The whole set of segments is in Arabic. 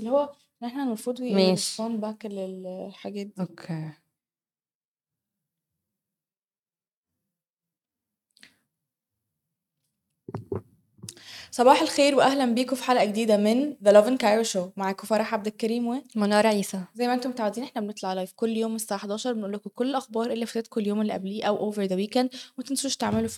اللي هو إن إحنا المفروض ماشي. respond back للحاجات دي. أوكي. صباح الخير وأهلًا بيكم في حلقة جديدة من The Love and Cairo Show. معاكم فرح عبد الكريم و منار عيسى. زي ما أنتم متعودين إحنا بنطلع لايف كل يوم الساعة 11 بنقول لكم كل الأخبار اللي فاتتكم اليوم اللي قبليه أو over the weekend. وما تنسوش تعملوا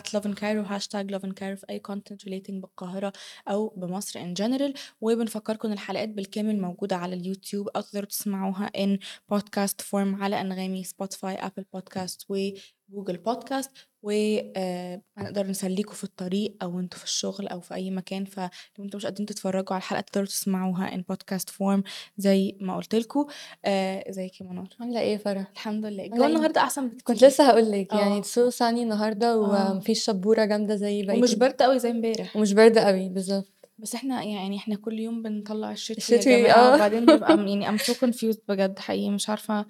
Love and Cairo hashtag Love and Cairo في أي content relating بالقاهرة أو بمصر in general. وبنفكركم إن الحلقات بالكامل موجودة على اليوتيوب أو تقدروا تسمعوها in podcast form على أنغامي سبوتيفاي أبل بودكاست وجوجل بودكاست وهنقدر نسليكم في الطريق أو أنتوا في الشغل أو في أي مكان فلو أنتوا مش قادرين تتفرجوا على الحلقة تقدروا تسمعوها in podcast form زي ما قلت لكم آه ازيك يا منار عاملة إيه يا فرح؟ الحمد لله الجو؟ النهارده أحسن بكتير كنت لسه هاقول لِك آه. يعني so sunny النهارده آه. ومفيش شبورة جامدة زي بقية ومش برد قوي زي امبارح ومش برد أوي بالضبط. بس إحنا يعني إحنا كل يوم بنطلع الشتوي الشتوي، يا آه. وبعدين ببقى يعني I'm so confused بجد حقيقي مش عارفة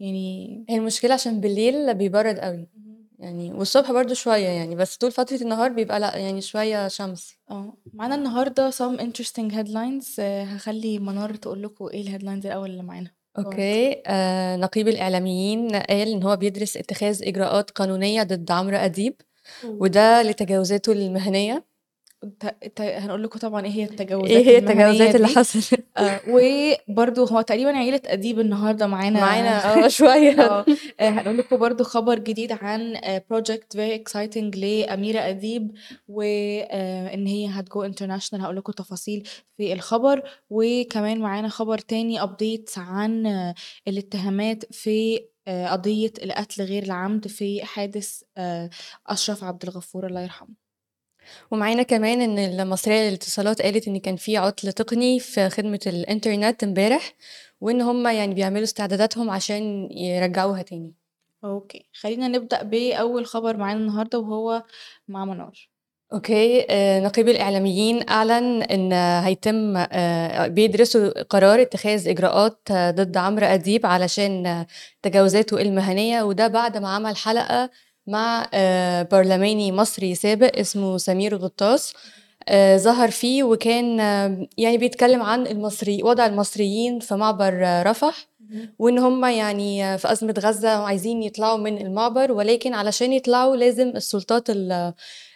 يعني هي المشكلة عشان بالليل بيبرد أوي يعني والصبح برضه شوية يعني بس طول فترة النهار بيبقى لأ يعني شوية شمس. آه. معانا النهارده some interesting headlines آه، هخلي منار تقول لكم إيه ال headlines الأول اللي معانا. أوكي. آآ نقيب الإعلاميين قال إن هو بيدرس اتخاذ إجراءات قانونية ضد عمرو أديب وده لتجاوزاته المهنية. هنقول لكم طبعا إيه هي التجاوزات إيه هي التجاوزات اللي. حصلت؟ آه وبرده هو تقريبا عيلة أديب النهارده معانا معانا آه شوية. آه آه، هنقول لكم برضو خبر جديد عن project very exciting لأميرة أديب وإن هي هت go international هقول لكم تفاصيل في الخبر وكمان معانا خبر تاني update عن آه، الاتهامات في آه، قضية القتل غير العمد في حادث آه، أشرف عبد الغفور الله يرحمه ومعانا كمان إن المصرية للاتصالات قالت إن كان في عطل تقني في خدمة الإنترنت امبارح وإن هم يعني بيعملوا استعداداتهم عشان يرجعوها تاني. أوكي. خلينا نبدأ بأول خبر معانا النهارده وهو مع منار. أوكي. آآ نقيب الإعلاميين أعلن إن هيتم آآ بيدرسوا قرار اتخاذ إجراءات آه، ضد عمرو أديب علشان آه، تجاوزاته المهنية وده بعد ما عمل حلقة مع آآ برلماني مصري سابق اسمه سمير غطاس آآ ظهر فيه وكان آه، يعني بيتكلم عن المصري وضع المصريين في معبر آه، رفح وإن هم يعني في أزمة غزة وعايزين يطلعوا من المعبر ولكن علشان يطلعوا لازم السلطات ال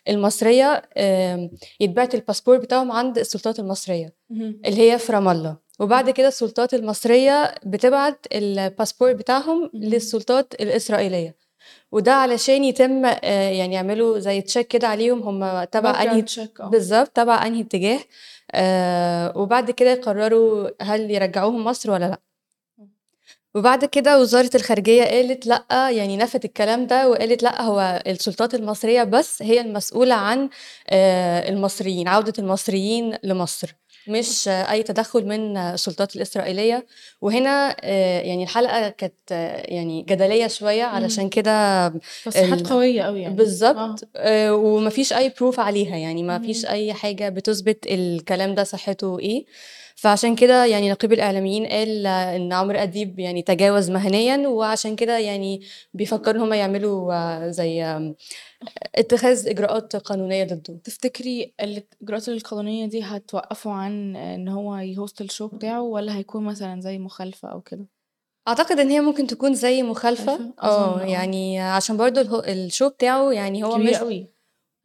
المصرية آمم يتبعت الباسبور بتاعهم عند السلطات المصرية اللي هي في رام الله. وبعد كده السلطات المصرية بتبعت الباسبور بتاعهم. للسلطات الإسرائيلية. وده علشان يتم آه، يعني يعملوا زي تشيك كده عليهم هم تبع check، آه. بالظبط تبع أنهي اتجاه آه، وبعد كده يقرروا هل يرجعوهم مصر ولا لأ وبعد كده وزارة الخارجية قالت لأ يعني نفت الكلام ده وقالت لأ هو السلطات المصرية بس هي المسؤولة عن آه، المصريين عودة المصريين لمصر مش أي تدخل من السلطات الإسرائيلية. وهنا آه، يعني الحلقة كانت آه، يعني جدلية شوية علشان كده تصريحات ال- قوية قوي يعني. بالظبط. آه، ومفيش أي proof عليها يعني. مفيش أي حاجة بتثبت الكلام ده صحته إيه. فعشان كده يعني نقيب الإعلاميين قال آه، إن عمرو أديب يعني تجاوز مهنيا وعشان كده يعني بيفكروا إن هم يعملوا آه، زي آم، اتخاذ إجراءات قانونية ضده تفتكري الإجراءات القانونية دي هتوقفه عن إن هو ي host ال show بتاعه ولا هيكون مثلا زي مخالفة أو كده؟ أعتقد إن هي ممكن تكون زي مخالفة؟ أظن، آه آه. يعني عشان برضو ال show بتاعه يعني هو مش قوي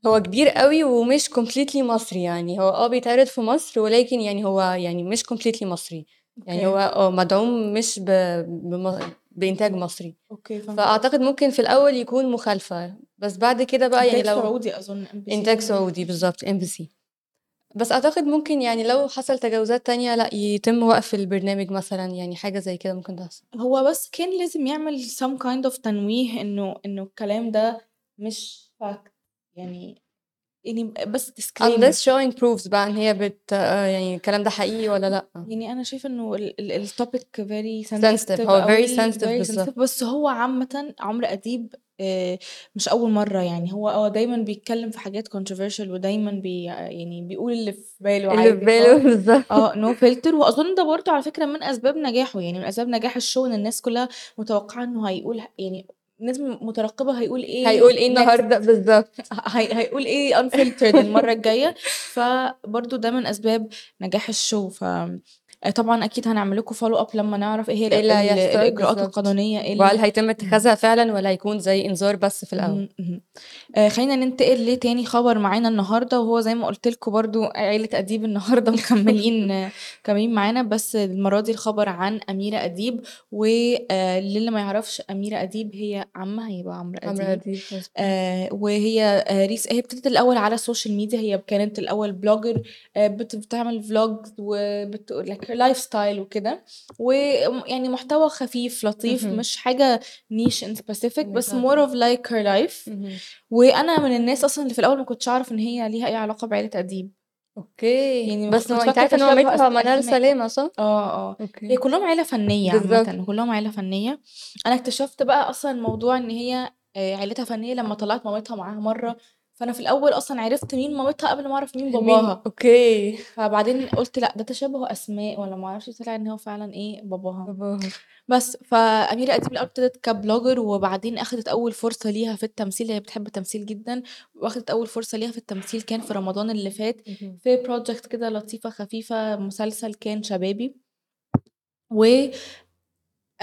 هو كبير قوي ومش completely مصري يعني. هو آه بيتعرض في مصر ولكن يعني هو يعني مش completely مصري. يعني. هو آه مدعوم مش ب... بم... بإنتاج مصري. okay فهمت فأعتقد ممكن في الأول يكون مخالفة. بس بعد كده بقى يعني إنتاج لو سعودي أظن NBC. إنتاج سعودي بالظبط MBC. بس أعتقد ممكن يعني لو حصل تجاوزات تانية لأ يتم وقف البرنامج مثلا يعني حاجة زي كده ممكن تحصل. هو بس كان لازم يعمل some kind of تنويه إنه إنه الكلام ده مش fact. يعني يعني بس disclaimer. Unless showing proofs بقى إن هي بت آه، يعني الكلام ده حقيقي ولا لأ. يعني أنا شايفة إنه ال topic Sensitive، sensitive. هو sensitive بالظبط. sensitive. بس هو عامة عمرو أديب آه، مش أول مرة يعني. هو هو دايما بيتكلم في حاجات controversial ودايما بي يعني بيقول اللي في باله اللي في عادي باله خالص. بالظبط. آه no filter وأظن ده برضه على فكرة من أسباب نجاحه. يعني من أسباب نجاح ال show إن الناس كلها متوقعة إنه هيقول يعني الناس مترقبة هيقول إيه هيقول إيه. النهارده؟ بالظبط. هي هيقول إيه unfiltered المرة الجاية. فبرضه ده من أسباب نجاح الشو. ف طبعًا أكيد هنعمل لكم follow up لمّا نعرف هي ال إيه اللي ال هيحصل الإجراءات بالضبط. القانونية إيه وهل هيتم. اتخاذها فعلًا والّا هيكون زي إنذار بس في اهم. آآ خلّينا ننتقل لتاني خبر معانا النهارده وهو زي ما قُلت لكم برضه عيلة أديب النهارده مكمّلين مكمّلين معانا بس المرّة دي الخبر عن أميرة أديب و آآ للي ما يعرفش أميرة أديب هي عمّها هيبقى عمرو عمرو أديب. أديب. آآ وهي آآ ريس هي ابتدت الأول على ال social media هي كانت blogger آآ بت بتعمل vlogs وبت like lifestyle وكده وم يعني محتوى خفيف لطيف اهم. مش حاجة niche in specific بس of like her life. اهم. وأنا من الناس أصلًا اللي في الأول ما كنتش أعرف إن هي ليها أي علاقة بعيلة أديب. okay. يعني بس عارفة إن تشابه مامتها منال. سلامة صح؟ آه، آه. هي okay. كلّهم عيلة فنية بالضبط. عامةً، كلّهم عيلة فنية. أنا اكتشفت بقى أصلًا الموضوع إن هي آآ عيلتها فنية لمّا طلّعت مامتها معاها مرّة، فأنا في الأول أصلًا عرفت مين مامتها قبل ما أعرف مين؟ باباها. أوكي. فبعدين قُلت لأ ده تشابه أسماء والّا ما أعرفش طلع إن هو فعلًا إيه باباها. باباها. بس فأميرة أديب الأول ابتدت كblogger وبعدين أخدت أول فرصة ليها في التمثيل، هي بتحب التمثيل جدًا وأخدت أول فرصة ليها في التمثيل كان في رمضان اللي فات. في project كده لطيفة خفيفة مسلسل كان شبابي. و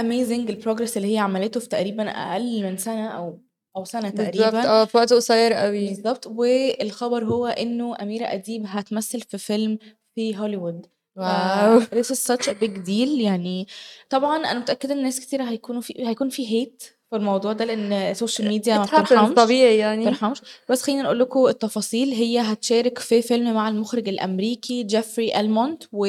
amazing ال progress اللي هي عملته في تقريبًا أقل من سنة أو أو سنة بالضبط تقريبًا. آه، في وقت قصير أوي. بالضبط. والخبر هو إنه أميرة أديب هتمثل في فيلم في هوليوود. wow! this is such a big deal يعني طبعًا أنا متأكدة إن ناس كتيرة هيكونوا في هيكون في hate في الموضوع ده لإن ال social media ما بترحمش، طبيعي ما يعني. بترحمش. بس خلّينا نقول لكم التفاصيل هي هتشارك في فيلم مع المخرج الأمريكي جيفري ألمونت و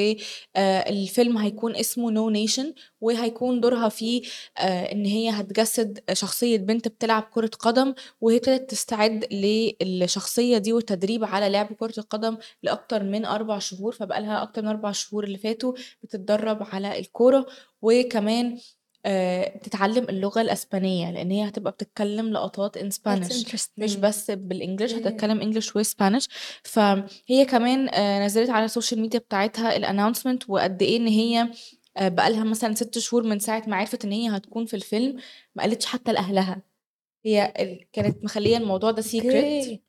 آآ الفيلم هيكون اسمه no nation وهيكون دورها فيه آآ إن هي هتجسد شخصية بنت بتلعب كرة قدم وهي ابتدت تستعد للشخصية دي والتدريب على لعب كرة القدم لأكتر من 4 شهور، فبقى لها أكتر من 4 شهور اللي فاتوا بتتدرب على الكورة وكمان آآ بتتعلم اللغة الأسبانية لإن هي هتبقى بتتكلم لقطات in That's Spanish مش interesting. بس بالإنجلش أوكي. هتتكلم English وSpanish فهي كمان آآ نزّلت على ال social media بتاعتها ال announcement وقد إيه إن هي آآ بقى لها مثلًا 6 شهور من ساعة ما عرفت إن هي هتكون في الفيلم، ما قالتش حتى لأهلها. هي ال كانت مخلّية الموضوع ده secret okay.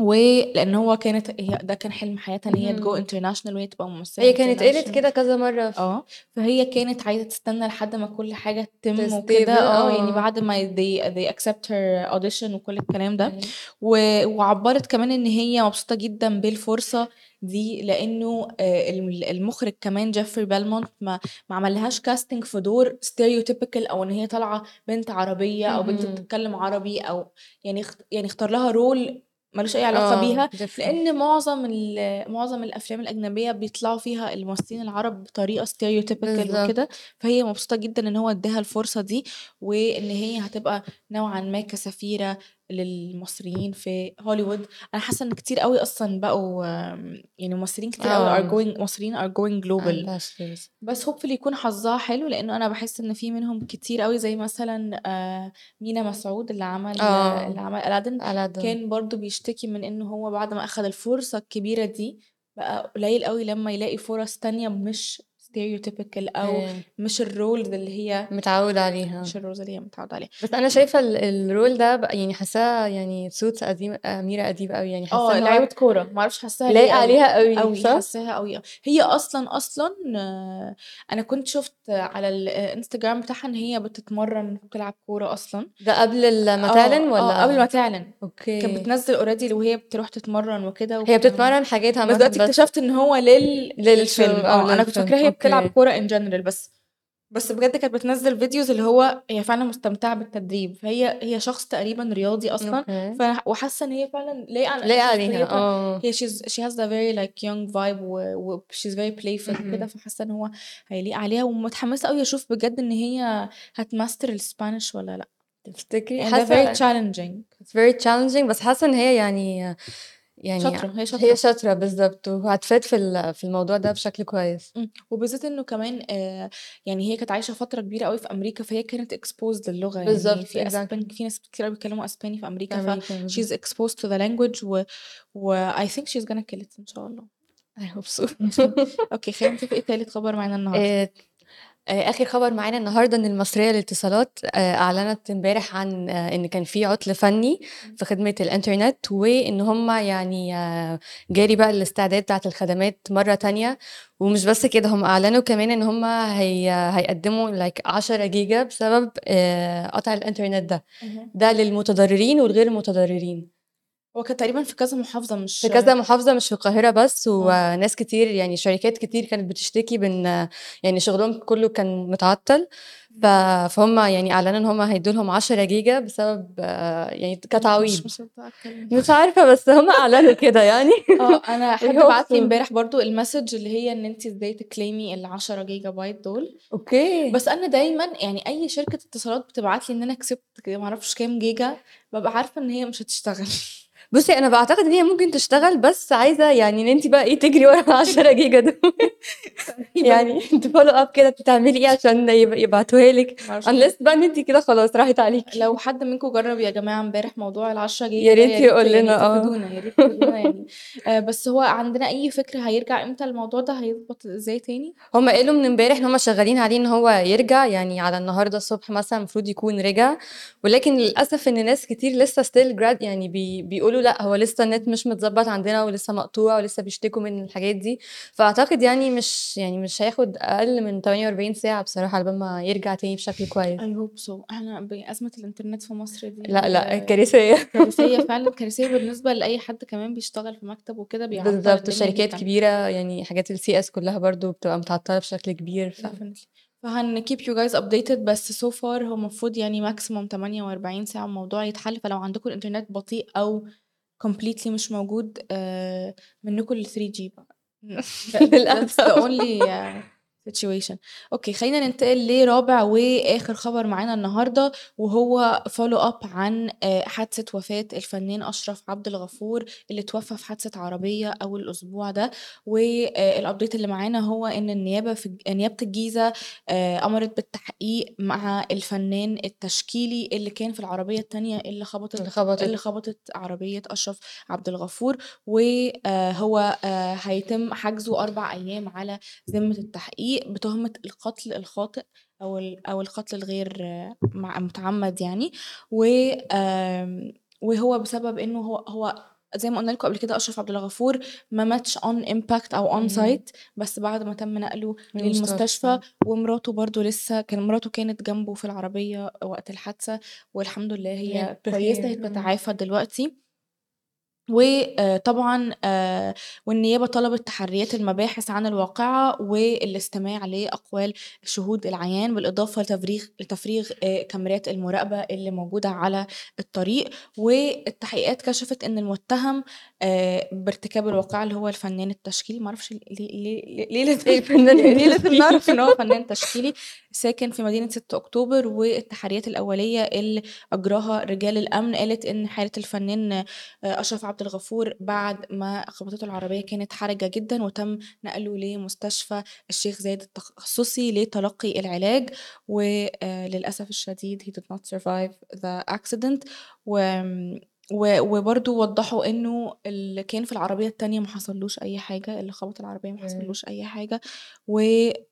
ولإن هو كانت هي ده كان حلم حياتها إن هي اهم. international وهي تبقى ممثلة هي كانت قالت international. كده كذا مرّة ف آه. فهي كانت عايزة تستنى لحد ما كل حاجة تتم وكده آه، يعني آه. بعد ما they they accept her audition وكل الكلام ده. و وعبّرت كمان إن هي مبسوطة جدًا بالفرصة دي لإنه آآ ال المخرج كمان جيفري بالمونت ما ما عملّهاش casting في دور stereotypical أو إن هي طالعة بنت عربية أو بنت. بتتكلم عربي أو يعني اخت يعني اختار لها role ما لوش أي علاقة آه بيها،. لإن معظم معظم الأفلام الأجنبية بيطلعوا فيها الممثلين العرب بطريقة stereotypical وكده،. فهي مبسوطة جدًا إن هو ادّاها الفرصة دي وإن هي هتبقى نوعًا ما كسفيرة للمصريين في هوليوود. أنا حاسة إن كتير أوي أصلًا بقوا يعني ممثلين كتير أوي are آه. going مصريين going global. ambassadors. بس hopefully يكون حظها حلو لإنه أنا باحس إن في منهم كتير أوي زي مثلًا آآ مينا مسعود اللي عمل آه. اللي عمل ألادين. كان برضه بيشتكي من إنه هو بعد ما أخد الفرصة الكبيرة دي بقى قليل أوي لمّا يلاقي فرص تانية مش stereotypical أو أيوه. مش ال roles اللي هي متعوّد عليها. مش ال roles اللي هي متعودة عليها. بس أنا شايفة ال ال role ده يعني حاساه يعني suits أديم أميرة أديب أوي يعني حاساه آه، إن لعيبة هو كورة، ما أعرفش حاساها أوي، عليها أوي صح؟ حاساها آه. هي أصلًا، أصلًا أنا كنت شُفت على الإنستجرام بتاعها إن هي بتتمرن وبتلعب كورة أصلًا. ده قبل ال ما تعلن آه، آه، قبل ما؟ تعلن. كانت okay. بتنزّل already وهي بتروح تتمرن وكده هي بتتمرن حاجات بس دلوقتي اكتشفت إن هو لل للفيلم آه، أنا كنت فاكراها هي بتلعب. كورة in general بس بس بجد كانت بتنزّل videos اللي هو هي فعلًا مستمتعة بالتدريب، فهي هي شخص تقريبًا رياضي okay. ف وحاسة إن هي فعلًا على لايقة شخصية عليها آه. هي she's she has a very like young vibe و و she's very playful وكده، اهم. فحاسة إن هو هيليق عليها ومتحمسة أوي أشوف بجد إن هي هت master ال Spanish والّا لأ. تفتكري؟ حاسة challenging. it's very challenging بس حاسة إن هي يعني يعني شاطرة، هي هي شاطرة. شاطرة بالضبط وهتفيد في في الموضوع ده بشكل كويس. إمم، وبالذات إنه كمان آآ يعني هي كانت عايشة فترة كبيرة أوي في أمريكا، فهي كانت exposed للغة يعني بالضبط في. أسبان في ناس كتير أوي بيتكلموا أسباني في أمريكا، ف she's exposed to the language و think she's gonna kill it إن شاء الله. I hope so. أوكي، خلّينا نشوف إيه تالت خبر معانا النهارده. آآ آخر خبر معانا النهارده إن المصرية للاتصالات آآ أعلنت امبارح عن آه، إن كان في عُطل فني في خدمة الإنترنت، وإن هُم يعني آه، جاري بقى الاستعداد بتاعة الخدمات مرّة تانية، ومش بس كده هُم أعلنوا كمان إن هُم هي هيقدّموا like 10 جيجا بسبب قطع الإنترنت ده، ده للمتضررين والغير المتضررين. هو كان تقريبًا في كذا محافظة مش في كذا محافظة مش في القاهرة بس، آه. وناس كتير يعني شركات كتير كانت بتشتكي بإن يعني شغلهم كله كان متعطل، فهُم يعني أعلنوا إن هُم هيدّوا لهم 10 جيجا بسبب يعني كتعويض. مش مش عارفة بس هُم أعلنوا كده يعني. آه، أنا حد بعت لي. امبارح برضه ال message اللي هي إن أنتِ إزاي ت claim ي ال10 جيجا بايت دول، okay. بس أنا دايمًا يعني أي شركة اتصالات بتبعت لي إن أنا كسبت ما أعرفش كام جيجا، بابقى عارفة إن هي مش هتشتغل. بُصّي أنا باعتقد إن هي ممكن تشتغل بس عايزة يعني إن أنتِ بقى إيه تجري ورا ال10 جيجا دول يعني ت follow up كده تعملي إيه عشان يب يبعتوها لِك unless بقى إن أنتِ كده خلاص راحت عليكِ. لو حد منكم جرّب يا جماعة امبارح موضوع ال10 جيجا يا ريت يقول يعني لنا آه. تفيدونا، يا ريت يعني آآ، بس هو عندنا أي فكرة هيرجع إمتى الموضوع ده هيضبط إزاي تاني؟ هُم قالوا من امبارح إن هُم شغالين عليه إن هو يرجع، يعني على النهارده الصبح مثلًا المفروض يكون رجع، ولكن للأسف إن ناس كتير لسه still يعني بي بيقولوا لأ هو لسه النت مش متضبط عندنا ولسه مقطوع ولسه بيشتكوا من الحاجات دي، فأعتقد يعني مش يعني مش هياخد أقل من 48 ساعة بصراحة على بال ما يرجع تاني بشكل كويس. I hope so إحنا بأزمة الإنترنت في مصر دي لأ، لأ كارثية. كارثية فعلًا، كارثية بالنسبة لأي حد كمان بيشتغل في مكتب وكده بيعطّل وشركات جدًا. كبيرة يعني حاجات الCS كلها برضه بتبقى متعطلة بشكل كبير ف فهن keep you guys updated بس so far هو المفروض يعني maximum 48 ساعة الموضوع يتحل، فلو عندكم الإنترنت بطيء أو كومبليتلي مش موجود آه، منكم ال 3G بقى That's the only. Situation. أوكي خلّينا ننتقل لرابع وآخر خبر معانا النهارده، وهو follow up عن آآ، حادثة وفاة الفنان أشرف عبد الغفور اللي اتوفى في حادثة عربية أول الأسبوع ده، والupdate اللي معانا هو إن النيابة في الج نيابة الجيزة آآ، أمرت بالتحقيق مع الفنان التشكيلي اللي كان في العربية التانية اللي خبطت اللي خبطت. اللي خبطت عربية أشرف عبد الغفور، وهو هيتم حجزه 4 أيام على ذمة التحقيق بتهمة القتل الخاطئ أو أو القتل الغير متعمد يعني، و وهو بسبب إنه هو هو زي ما قُلنا لكم قبل كده أشرف عبد الغفور ما ماتش impact أو on اهم. site بس بعد ما تم نقله للمستشفى. ومراته برضه لسه كان مراته كانت جنبه في العربية وقت الحادثة، والحمد لله هي كويسة هي. بتتعافى دلوقتي. وطبعًا آآ والنيابة طلبت تحريات المباحث عن الواقعة والاستماع لأقوال شهود العيان، بالإضافة لتفريغ لتفريغ آآ كاميرات المراقبة اللي موجودة على الطريق، والتحقيقات كشفت إن المتهم آآ بارتكاب الواقعة اللي هو الفنان التشكيلي، ما أعرفش ليه ليه ليه لازم الفنان ليه لازم. نعرف إن هو فنان تشكيلي، ساكن في مدينة 6 أكتوبر، والتحريات الأولية اللي أجراها رجال الأمن قالت إن حالة الفنان أشرف عبد الغفور بعد ما خبطته العربية كانت حرجة جدًا، وتم نقله لمستشفى الشيخ زايد التخصصي لتلقي العلاج، وآآ للأسف الشديد he did not survive the accident. وآمم و وبرضه وضّحوا إنه اللي كان في العربية التانية ما حصلوش أي حاجة، اللي خبط العربية ما إمم. حصلوش أي حاجة، و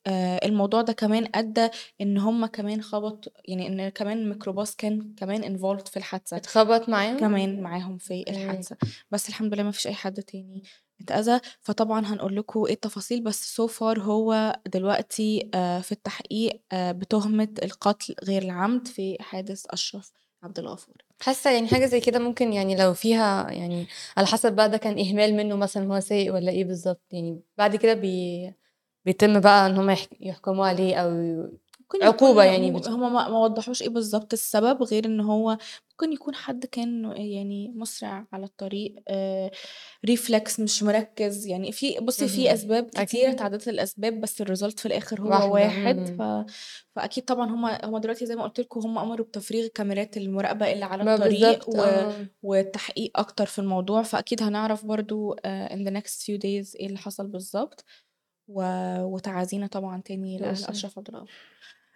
آآ الموضوع ده كمان أدّى إن هُم كمان خبط يعني إن كمان الميكروباص كان كمان involved في الحادثة. اتخبط معاهم؟ كمان معاهم في. الحادثة، بس الحمد لله ما فيش أي حد تاني اتأذى، فطبعًا هنقول لكم إيه التفاصيل بس so far هو دلوقتي آآ في التحقيق آآ بتهمة القتل غير العمد في حادث أشرف عبد الغفور. حاسة يعني حاجة زي كده ممكن يعني لو فيها يعني على حسب بقى ده كان إهمال منه مثلًا هو سايق والّا إيه بالضبط، يعني بعد كده بي بيتم بقى إن هُم يح يحكموا عليه أو ممكن عقوبة يكون يعني م بت هُم ما ما وضّحوش إيه بالضبط السبب، غير إن هو ممكن يكون حد كان يعني مُسرع على الطريق آآ reflex مش مركّز، يعني في بُصّي في. أسباب كتيرة أكيد. تعددت الأسباب، بس الresult في الآخر هو واحد، إمم. ف فأكيد طبعًا هُم هُم دلوقتي زي ما قُلت لكم هُم أمروا بتفريغ كاميرات المراقبة اللي على الطريق، و آه. والتحقيق أكتر في الموضوع، فأكيد هنعرف آآ in the next few days إيه اللي حصل بالضبط، و وتعازينا طبعًا تاني للأسف. لأشرف عبد الغفور.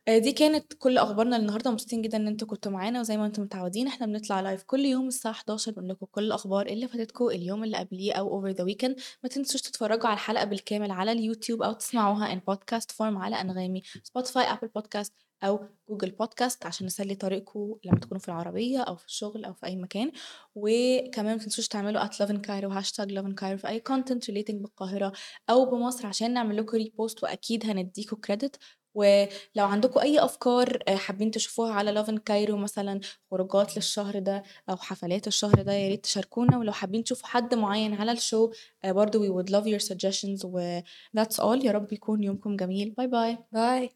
آآ دي كانت كل أخبارنا النهارده، مبسوطين جدًا إن أنتم كنتم معانا، وزي ما أنتم متعودين إحنا بنطلع live كل يوم الساعة 11:00 بنقول لكم كل الأخبار اللي فاتتكم اليوم اللي قبليه أو over the weekend. ما تنسوش تتفرجوا على الحلقة بالكامل على اليوتيوب أو تسمعوها in podcast form على أنغامي، Spotify، Apple podcast أو Google podcast عشان نسلي طريقكم لمّا تكونوا في العربية أو في الشغل أو في أي مكان، وكمان ما تنسوش تعملوا at loveandcairo hashtag loveandcairo في أي content relating بالقاهرة أو بمصر عشان نعمل لكم repost وأكيد هنديكم credit، ولو عندكم أي أفكار آآ حابين تشوفوها على loveandcairo مثلًا خروجات للشهر ده أو حفلات الشهر ده يا ريت تشاركونا، ولو حابين تشوفوا حد معين على ال show آآ برضه we would love your suggestions و that's all يا رب يكون يومكم جميل، باي باي. باي.